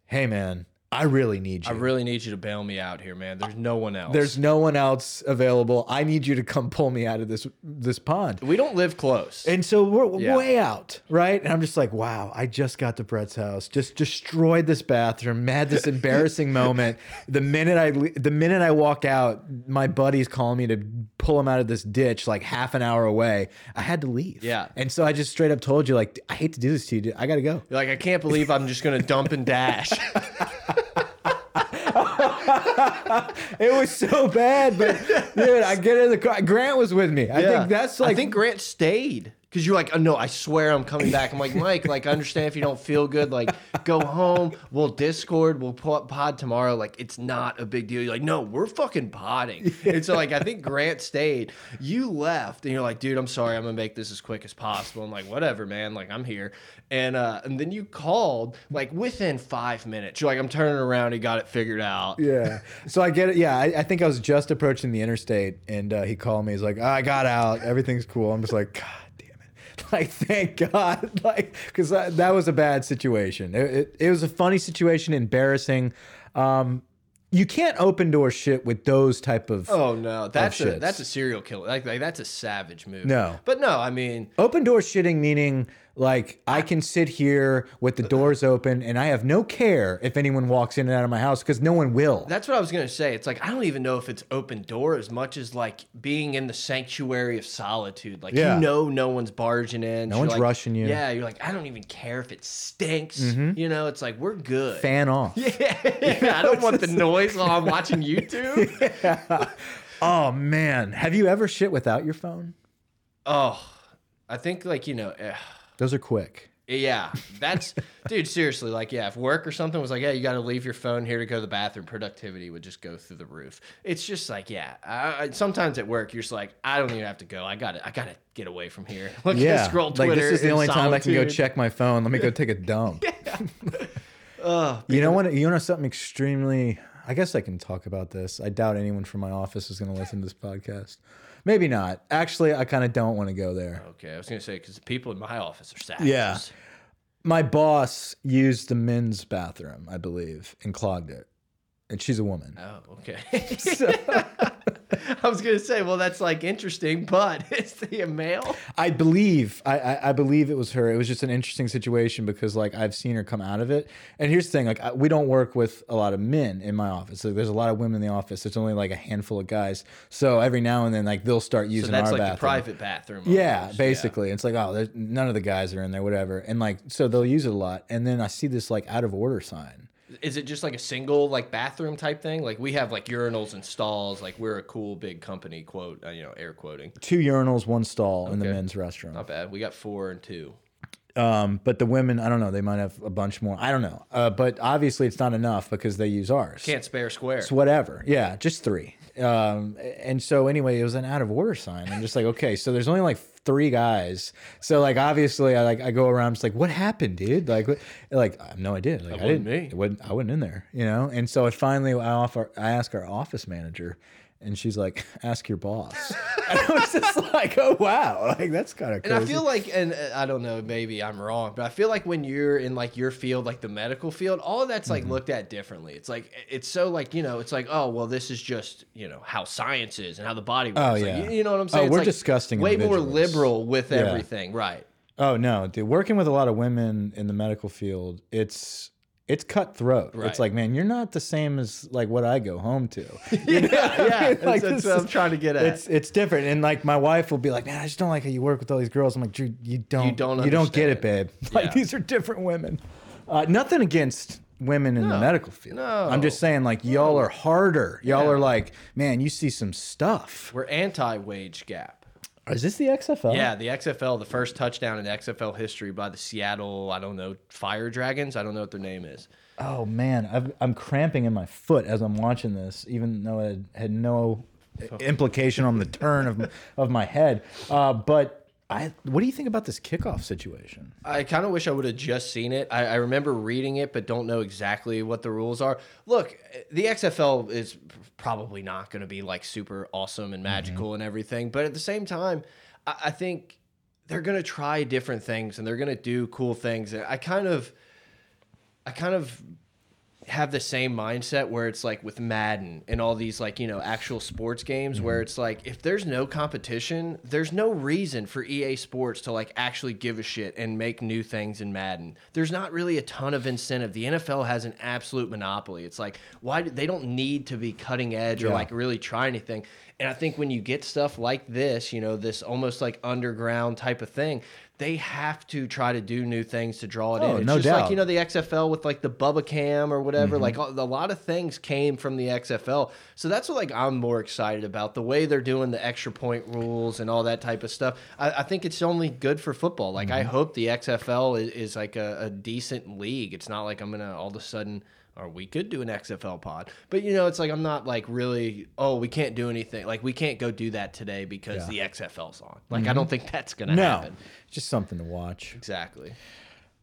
Hey man, I really need you. I really need you to bail me out here, man. There's no one else. There's no one else available. I need you to come pull me out of this this pond. we don't live close. And so we're Yeah. way out, right? And I'm just like, wow, I just got to Brett's house, just destroyed this bathroom, had this [LAUGHS] embarrassing moment. The minute I the minute I walk out, my buddy's calling me to pull him out of this ditch like half an hour away. I had to leave. Yeah. And so I just straight up told you, like, I hate to do this to you. dude. I gotta go. You're like, I can't believe I'm just gonna dump and dash. [LAUGHS] [LAUGHS] It was so bad, but dude, I get in the car. Grant was with me. I Yeah. think that's like I think Grant stayed because you're like, oh no, I swear I'm coming back. I'm like, Mike, like I understand if you don't feel good, like go home. We'll Discord. We'll po- pod tomorrow. Like it's not a big deal. You're like, no, we're fucking podding. And so like I think Grant stayed. You left, and you're like, dude, I'm sorry. I'm gonna make this as quick as possible. I'm like, whatever, man. Like I'm here. And uh, and then you called like within five minutes. You're like, I'm turning around. He got it figured out. Yeah. So I get it. Yeah. I, I think I was just approaching the interstate and uh, he called me. He's like, I got out. Everything's cool. I'm just like, God. [LAUGHS] Like, thank God. [LAUGHS] Like, because that, was a bad situation. It, it, it was a funny situation, embarrassing. Um, you can't open door shit with those type of. Oh no, that's a that's a serial killer. Like, like that's a savage move. No. but no, I mean, Open door shitting meaning like I can sit here with the doors open and I have no care if anyone walks in and out of my house because no one will. That's what I was gonna say. It's like I don't even know if it's open door as much as like being in the sanctuary of solitude. Like Yeah. you know, no one's barging in. No You're one's like- rushing you. Yeah, you're like I don't even care if it stinks. You know, it's like we're good. Fan [LAUGHS] off. yeah, I don't want the noise while I'm watching YouTube. [LAUGHS] Oh man, have you ever shit without your phone? Oh, I think like you know. eh, Those are quick. Yeah, that's [LAUGHS] dude. Seriously, like, yeah, if work or something was like, yeah, you got to leave your phone here to go to the bathroom, productivity would just go through the roof. It's just like, yeah. I, I- sometimes at work, you're just like, I don't even have to go. I got to I got to get away from here. [LAUGHS] Look, Yeah, scroll like Twitter. this is the only time I can go check my phone. Let me go take a dump. [LAUGHS] Ugh. Oh, you know what? You know something extremely. I guess I can talk about this. I doubt anyone from my office is going to listen to this podcast. Maybe not. Actually, I kind of don't want to go there. Okay, I was gonna say because the people in my office are savages. Yeah. My boss used the men's bathroom, I believe, and clogged it. And she's a woman. Oh, okay. [LAUGHS] [LAUGHS] I was gonna say, well, that's like interesting, but [LAUGHS] is he a male? I believe I, I I believe it was her. It was just an interesting situation because like I've seen her come out of it. And here's the thing: like I, we don't work with a lot of men in my office. Like, there's a lot of women in the office. There's only like a handful of guys. So every now and then, like they'll start using So that's our like bathroom. the private bathroom. Yeah, basically. It's like, oh, none of the guys are in there, whatever. And like, so they'll use it a lot. And then I see this like out of order sign. Is it just like a single like bathroom type thing? Like we have like urinals and stalls. Like we're a cool big company. Quote, uh, you know, air quoting. Two urinals, one stall in the Okay. men's restroom. Not bad. We got four and two. Um, but the women, I don't know, they might have a bunch more. I don't know. Uh, but obviously, it's not enough because they use ours. Can't spare square. It's whatever. Yeah, just three. Um, and so anyway, it was an out of order sign. I'm just like, okay, so there's only like three guys. So like, obviously, I like I go around, just like, what happened, dude? Like, what, like I have no idea. Like, I didn't. me. It wasn't, I wasn't in there, you know. And so I finally, I offer, I ask our office manager. And she's like, "Ask your boss." [LAUGHS] and I was just like, "Oh wow, like that's kind of And. I feel like, and uh, I don't know, maybe I'm wrong, but I feel like when you're in like your field, like the medical field, all of that's like Mm-hmm. looked at differently. It's like it's so like you know, it's like oh well, this is just you know how science is and how the body works. Oh, Like, yeah. you, you know what I'm Oh, saying? It's we're like disgusting Way more liberal with Yeah. everything, right? Oh no, dude! Working with a lot of women in the medical field, it's it's cutthroat. Right. It's like, man, you're not the same as like what I go home to. [LAUGHS] [LAUGHS] yeah, yeah. That's, [LAUGHS] Like, that's what I'm trying to get at. It's it's different, and like my wife will be like, man, I just don't like how you work with all these girls. I'm like, Drew, you don't, you don't you don't get it, babe. Like Yeah. these are different women. Uh, nothing against women in the medical field. no. I'm just saying, like y'all are harder. Y'all Yeah. are like, man, you see some stuff. We're anti-wage gap. Is this the XFL? Yeah, the XFL, the first touchdown in XFL history by the Seattle, I don't know, Fire Dragons. I don't know what their name is. Oh man, I've, I'm cramping in my foot as I'm watching this, even though it had no implication on the turn of of my head. Uh, but I, what do you think about this kickoff situation? I kind of wish I would have just seen it. I, I remember reading it, but don't know exactly what the rules are. Look, the XFL is probably not going to be like super awesome and mm-hmm. magical and everything, but at the same time, I, I think they're going to try different things and they're going to do cool things. I kind of, I kind of have the same mindset where it's like with Madden and all these like, you know, actual sports games where mm-hmm. it's like if there's no competition, there's no reason for EA Sports to like actually give a shit and make new things in Madden. There's not really a ton of incentive. The NFL has an absolute monopoly. It's like why do, they don't need to be cutting edge or like really try anything. And I think when you get stuff like this, you know, this almost like underground type of thing, they have to try to do new things to draw it Oh, in. It's no just like, doubt. you know, the XFL with like the Bubba Cam or whatever. Mm-hmm. Like a a lot of things came from the XFL. So that's what like I'm more excited about. The way they're doing the extra point rules and all that type of stuff. I, I think it's only good for football. Like Mm-hmm. I hope the XFL is, is like a, a decent league. It's not like I'm gonna all of a sudden or we could do an XFL pod. But you know, it's like I'm not like really, oh, we can't do anything. Like we can't go do that today because the XFL's on. Like I don't think that's gonna Mm-hmm. No, happen. just something to watch. Exactly.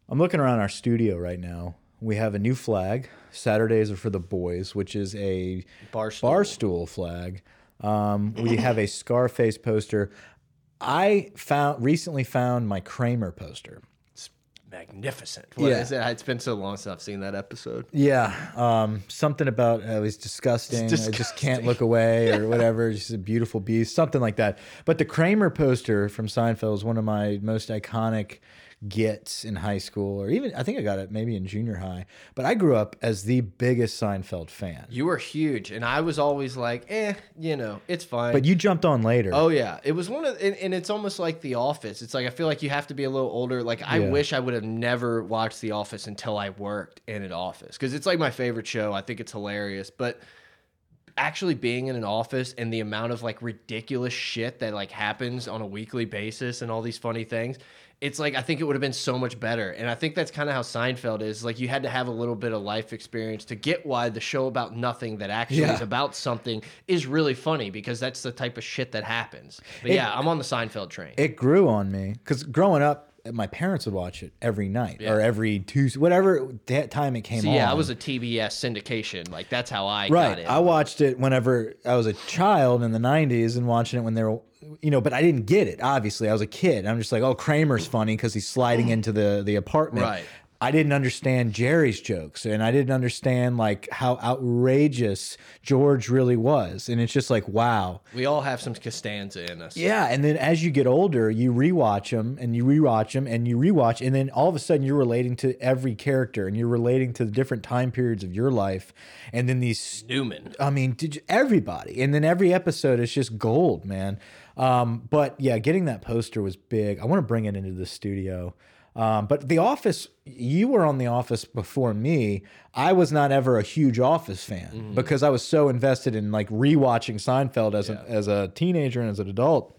I'm looking around our studio right now. We have a new flag. Saturdays are for the boys, which is a Barstool. barstool flag. Um, we have a Scarface poster. I found recently found my Kramer poster. It's magnificent. What Yeah. is it? It's been so long since I've seen that episode. Yeah, um, something about uh, it was disgusting. I just can't look away or whatever. Just a beautiful beast, something like that. But the Kramer poster from Seinfeld is one of my most iconic gets in high school, or even I think I got it maybe in junior high. But I grew up as the biggest Seinfeld fan. You were huge, and I was always like, eh, you know, it's fine. But you jumped on later. Oh yeah, it was one of, and, and it's almost like The Office. It's like I feel like you have to be a little older. Like I Yeah. wish I would have never watched The Office until I worked in an office because it's like my favorite show. I think it's hilarious, but actually being in an office and the amount of like ridiculous shit that like happens on a weekly basis and all these funny things it's like i think it would have been so much better and i think that's kind of how seinfeld is like you had to have a little bit of life experience to get why the show about nothing that actually Yeah. is about something is really funny because that's the type of shit that happens but It- yeah i'm on the seinfeld train it grew on me because growing up, my parents would watch it every night Yeah. or every Tuesday, whatever that time it came so on. yeah i was a tbs syndication like that's how i got right. it I watched it whenever I was a child in the '90s and watching it when they were, you know, but I didn't get it. Obviously, I was a kid. I'm just like, oh, Kramer's funny because he's sliding into the the apartment. Right. I didn't understand Jerry's jokes, and I didn't understand like how outrageous George really was. And it's just like, wow. we all have some costanza in us Yeah, and then as you get older, you rewatch them and you rewatch them and you rewatch, and then all of a sudden you're relating to every character and you're relating to the different time periods of your life, and then these newman I mean, did you, everybody, and then every episode is just gold, man. Um, but yeah, getting that poster was big. I want to bring it into the studio. Um, but The Office, you were on The Office before me. I was not ever a huge Office fan Mm-hmm. because I was so invested in like rewatching Seinfeld as a as a teenager and as an adult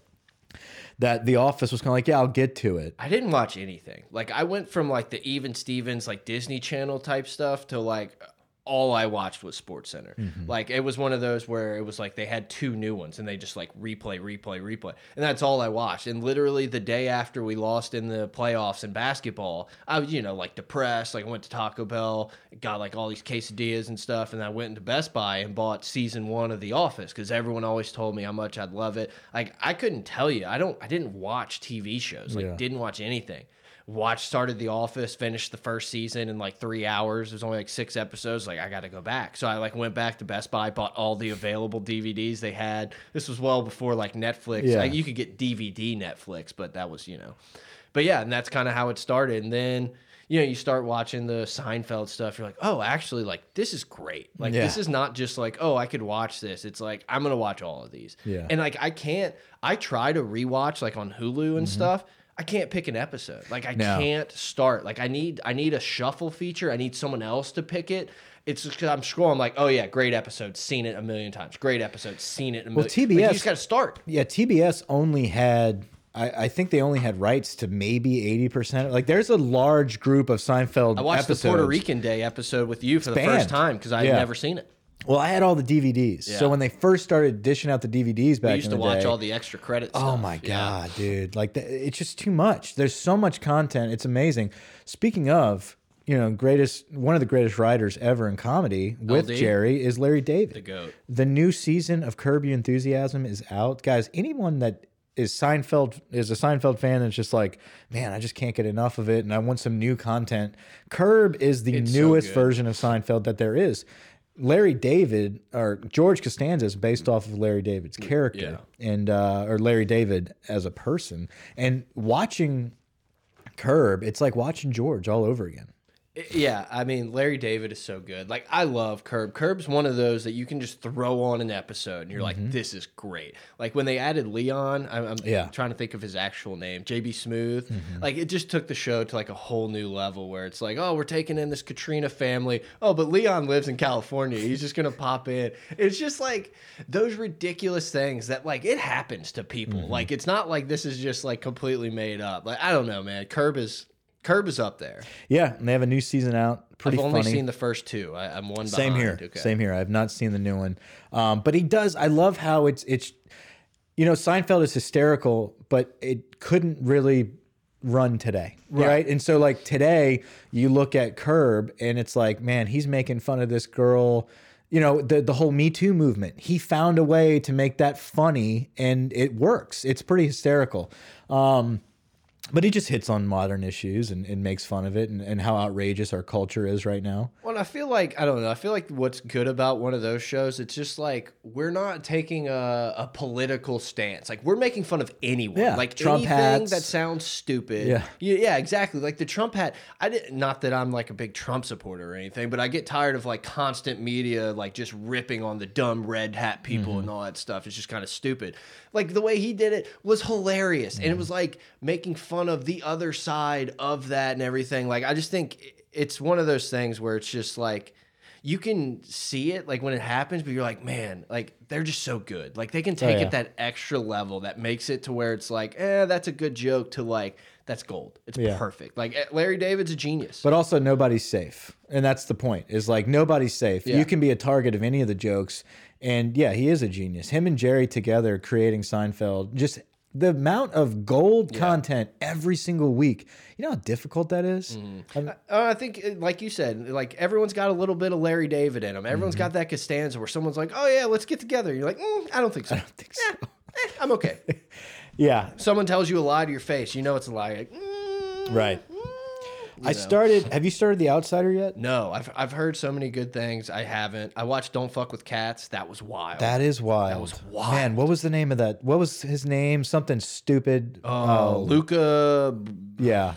that The Office was kind of like, yeah, I'll get to it. I didn't watch anything. Like I went from like the Even Stevens like Disney Channel type stuff to like all I watched was Sports Center. Mm-hmm. Like it was one of those where it was like they had two new ones and they just like replay, replay, replay. And that's all I watched. And literally the day after we lost in the playoffs in basketball, I was, you know, like depressed. Like I went to Taco Bell, got like all these quesadillas and stuff, and I went into Best Buy and bought season one of The Office because everyone always told me how much I'd love it. Like I couldn't tell you. I don't I didn't watch TV shows. Like Yeah. didn't watch anything. Watched started The Office, finished the first season in like three hours. There's only like six episodes. Like I got to go back, so I like went back to Best Buy, bought all the available DVDs they had. This was well before like Netflix. Yeah. Like, you could get DVD Netflix, but that was you know. But yeah, and that's kind of how it started. And then you know you start watching the Seinfeld stuff. You're like, oh, actually, like this is great. Like Yeah. this is not just like oh I could watch this. It's like I'm gonna watch all of these. Yeah. And like I can't. I try to rewatch like on Hulu and mm-hmm. stuff. I can't pick an episode. Like I. No. can't start. Like I need I need a shuffle feature. I need someone else to pick it. It's just because I'm scrolling like, oh yeah, great episode, seen it a million times. Great episode, seen it a million. Well, Like, you TBS just got to start. Yeah, TBS only had. I, I think they only had rights to maybe eighty percent. Like, there's a large group of Seinfeld. I watched episodes. the Puerto Rican Day episode with you for the banned. first time because I had Yeah. never seen it. Well, I had all the DVDs. Yeah. So when they first started dishing out the DVDs back I used to watch day, all the extra credits. Oh my god, dude! Like the, it's just too much. There's so much content. It's amazing. Speaking of, you know, greatest one of the greatest writers ever in comedy with LD? Jerry is Larry David. The goat. The new season of Curb Your Enthusiasm is out, guys. Anyone that is Seinfeld is a Seinfeld fan that's just like, man, I just can't get enough of it, and I want some new content. Curb is the It's newest good. version of Seinfeld that there is. Larry David or George Costanza is based off of Larry David's character and uh, or Larry David as a person. And watching Curb, it's like watching George all over again. Yeah, I mean Larry David is so good. Like I love Curb. Curb's one of those that you can just throw on an episode and you're like, this is great. Like when they added Leon, I'm, I'm Mm-hmm. Yeah. Mm-hmm. trying to think of his actual name, JB Smoove. Like it just took the show to like a whole new level where it's like, oh, we're taking in this Katrina family. Oh, but Leon lives in California. He's just gonna pop in. It's just like those ridiculous things that like it happens to people. Mm-hmm. Like it's not like this is just like completely made up. Like I don't know, man. Curb is Curb is up there. Yeah, and they have a new season out. Pretty I've only funny. seen the first two. I, I'm one Same behind. here. Okay. Same here. I have not seen the new one. Um, but he does. I love how it's it's. You know, Seinfeld is hysterical, but it couldn't really run today, right? And so, like today, you look at Curb, and it's like, man, he's making fun of this girl. You know, the the whole Me Too movement. He found a way to make that funny, and it works. It's pretty hysterical. Um, but he just hits on modern issues and, and makes fun of it and, and how outrageous our culture is right now. Well, I feel like I don't know. I feel like what's good about one of those shows, it's just like we're not taking a, a political stance. Like we're making fun of anyone. Yeah, like Trump anything hats. that sounds stupid. Yeah. yeah, yeah, exactly. Like the Trump hat. I did not that I'm like a big Trump supporter or anything, but I get tired of like constant media like just ripping on the dumb red hat people Mm-hmm. and all that stuff. It's just kind of stupid. Like the way he did it was hilarious, and it Mm-hmm. was like making fun of the other side of that and everything. Like I just think it's one of those things where it's just like you can see it like when it happens, but you're like, man, like they're just so good. Like they can take yeah. it that extra level that makes it to where it's like, eh, that's a good joke to like that's gold. It's Yeah. perfect. Like eh, Larry David's a genius. But also nobody's safe. And that's the point. Is like nobody's safe. Yeah. You can be a target of any of the jokes. And yeah, he is a genius. Him and Jerry together creating Seinfeld, just the amount of gold content every single week. You know how difficult that is? Uh, I think, uh, like you said, like everyone's got a little bit of Larry David in them. Everyone's Mm-hmm. got that Costanza where someone's like, "Oh yeah, let's get together." You're like, mm, "I don't think so. [LAUGHS] I don't think so. I'm okay." [LAUGHS] Yeah. Someone tells you a lie to your face, you know it's a lie. Like, mm, Right. I know. started have you started The Outsider yet? No, I've I've heard so many good things. I haven't. I watched Don't Fuck with Cats. That was wild. That is wild. That was wild. Man, what was the name of that? What was his name? Something stupid. oh, oh. Luka. yeah.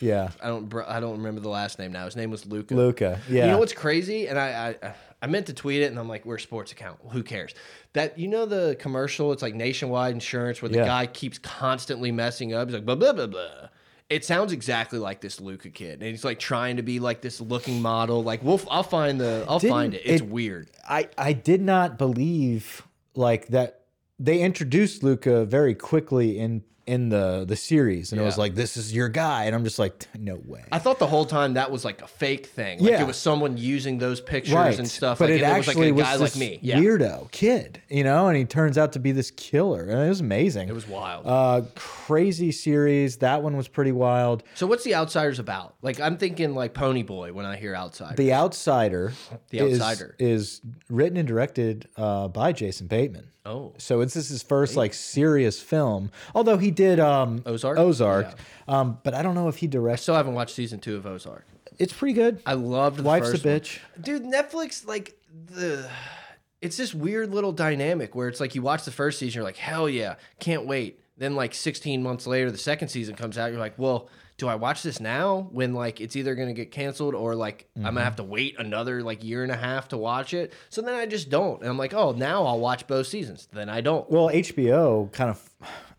Yeah. I don't. I don't remember the last name now. His name was Luka. Luka. Yeah. You know what's crazy? And I, I I meant to tweet it, and I'm like, "We're a sports account. Who cares?" That you know the commercial? It's like Nationwide Insurance, where the Yeah. guy keeps constantly messing up. He's like, "Blah blah blah blah." It sounds exactly like this Luka kid, and he's like trying to be like this looking model. Like, we'll, I'll find the, I'll Didn't find it. It's it- weird. I I did not believe like that they introduced Luka very quickly in in the the series and it was Yeah. like this is your guy and I'm just like no way. I thought the whole time that was like a fake thing. Like Yeah. it was someone using those pictures right. and stuff. But like, it actually was was, like a guy this like me. Yeah. weirdo kid, you know, and he turns out to be this killer. And it was amazing. It was wild. uh crazy series. That one was pretty wild. so what's the Outsiders about? Like I'm thinking like Pony Boy when I hear Outsider. The Outsider The is- Outsider. is, written and directed uh, by Jason Bateman. Oh. So it's this is his first like serious film. Although he did um Ozark? Ozark. Um, but I don't know if he directed. directs. Still haven't watched season two of Ozark. It's pretty good. I loved the Wife's a first one. bitch. Dude, Netflix like the it's this weird little dynamic where it's like you watch the first season, you're like, hell yeah, can't wait. Then like 16 months later, the second season comes out, you're like, well, do I watch this now when like it's either gonna get canceled or like I'm gonna have to wait another like year and a half to watch it? So then I just don't. And I'm like, oh, now I'll watch both seasons. Then I don't. Well, HBO kind of.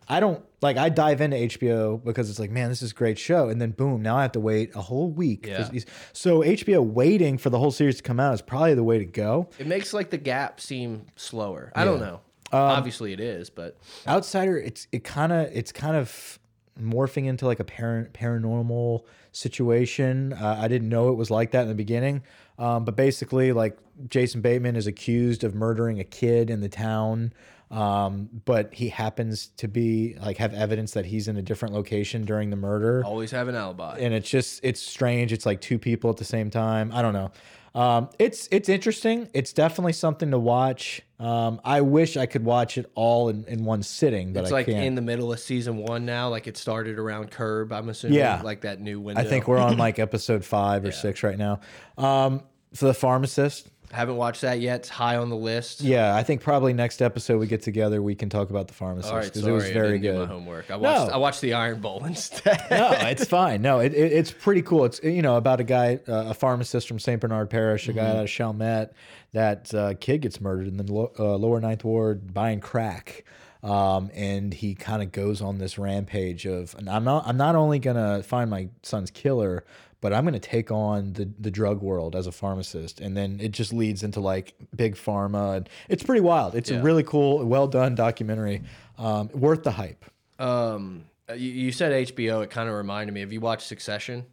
I don't like. I dive into HBO because it's like, man, this is a great show, and then boom, now I have to wait a whole week. Yeah. So HBO waiting for the whole series to come out is probably the way to go. It makes like the gap seem slower. I don't know. Um, Obviously it is, but Outsider, it's it kind of it's kind of morphing into like a par paranormal situation. Uh, I didn't know it was like that in the beginning, um, but basically, like Jason Bateman is accused of murdering a kid in the town, um, but he happens to be like have evidence that he's in a different location during the murder always have an alibi. and it's just it's strange. It's like two people at the same time. I don't know. Um, it's it's interesting. It's definitely something to watch. Um, I wish I could watch it all in, in one sitting, but It's I like can't. in the middle of season one now. Like it started around Curb. I'm assuming. Yeah. Like that new window. I think we're on [LAUGHS] like episode five or six right now. Um, for the pharmacist, haven't watched that yet. It's high on the list. yeah, I think probably next episode we get together, we can talk about the pharmacist because Sorry, it was very do my good. homework. I watched. No. I watched the Iron Bowl [LAUGHS] instead. no, it's fine. No, it, it, it's pretty cool. It's you know about a guy, uh, a pharmacist from Saint Bernard Parish, a guy out of Chalmette. That uh, kid gets murdered in the lo uh, lower ninth ward buying crack, um, and he kind of goes on this rampage of, and I'm not, I'm not only gonna find my son's killer, but I'm gonna take on the the drug world as a pharmacist, and then it just leads into like big pharma, and it's pretty wild. It's a really cool, well done documentary, um, worth the hype. um, you, you said HBO. It kind of reminded me. Have you watched Succession?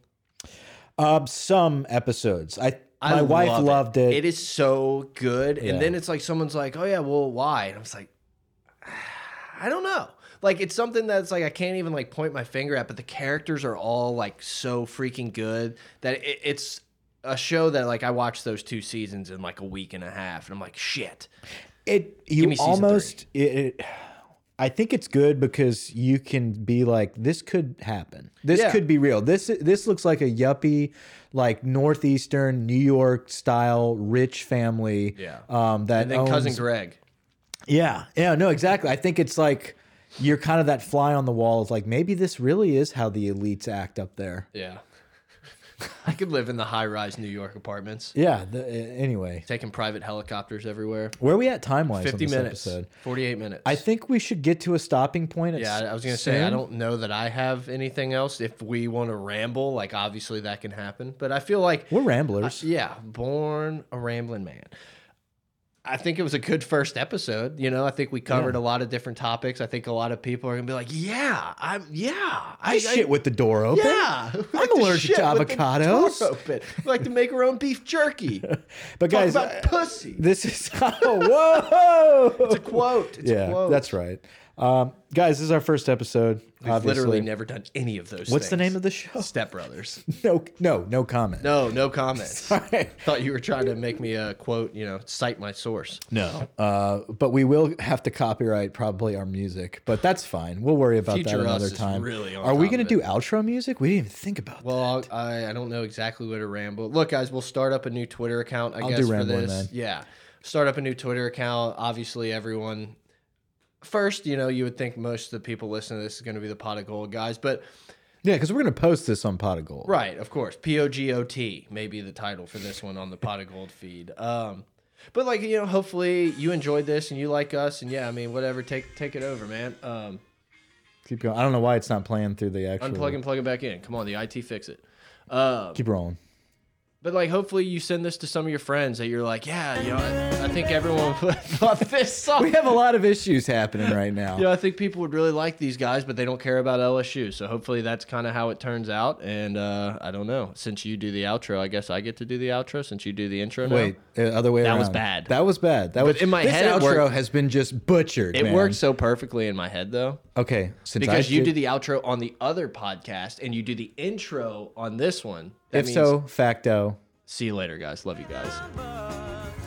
Um, some episodes. I I my wife love loved it. It is so good. Yeah. And then it's like someone's like, "Oh yeah, well, why?" And I was like, [SIGHS] I don't know. Like it's something that's like I can't even like point my finger at, but the characters are all like so freaking good that it, it's a show that like I watched those two seasons in like a week and a half, and I'm like, shit. It you almost it, it. I think it's good because you can be like, this could happen. This Yeah. could be real. This this looks like a yuppie, like northeastern New York style rich family. Yeah. Um. That And then cousin Greg. Yeah. Yeah. No. Exactly. I think it's like you're kind of that fly on the wall. Of like maybe this really is how the elites act up there. Yeah. [LAUGHS] I could live in the high rise New York apartments, Yeah. The, anyway, taking private helicopters everywhere. where are we at time wise? 50 on this minutes, Episode? 48 minutes. I think we should get to a stopping point. At Yeah, I was gonna say I don't know that I have anything else. If we want to ramble, like obviously that can happen, but I feel like We're ramblers. yeah, born a rambling man. I think it was a good first episode. You know, I think we covered a lot of different topics. I think a lot of people are gonna be like, "Yeah, I'm yeah, I, shit with the door open. yeah, [LAUGHS] I'm allergic to avocados. open. We like to make our own beef jerky. [LAUGHS] But Talk guys, about uh, pussy. this is [LAUGHS] oh whoa. It's a quote. It's a yeah, quote. that's right. Um, guys, this is our first episode. We've obviously. literally never done any of those. What's the name of the show? Step Brothers? [LAUGHS] No, no, no comment. No, no comment. [LAUGHS] Right. Thought you were trying to make me a quote, you know, cite my source. No, uh, but we will have to copyright probably our music, but that's fine. We'll worry about Future that another time. really Are we going to do outro music? We didn't even think about that. Well, I I don't know exactly what to ramble. Look, guys, we'll start up a new Twitter account. I I'll guess do for this. man. Yeah, start up a new Twitter account. Obviously, everyone. First, you know, you would think most of the people listening to this is going to be the pot of gold guys, but Yeah, because we're going to post this on Pot of Gold. Right, of course. P O G O T may be the title for this one on the Pot of Gold feed. Um, but like you know, hopefully you enjoyed this and you like us, and yeah, I mean, whatever. Take take it over, man. Um, Keep going. I don't know why it's not playing through the actual. Unplug and plug it back in. Come on, the IT fix it. Uh, Keep rolling. But like, hopefully, you send this to some of your friends that you're like, yeah, you know, I, I think everyone [LAUGHS] thought this song. We have a lot of issues happening right now. You know, I think people would really like these guys, but they don't care about LSU. So hopefully that's kind of how it turns out. And uh, I don't know. Since you do the outro, I guess I get to do the outro since you do the intro. Now. Wait, uh, other way That around. was bad. That was bad. That was in my this head, outro has been just butchered. it man. worked so perfectly in my head though, Okay, since because I you did- do the outro on the other podcast and you do the intro on this one. If so, facto. See you later, guys. Love you guys.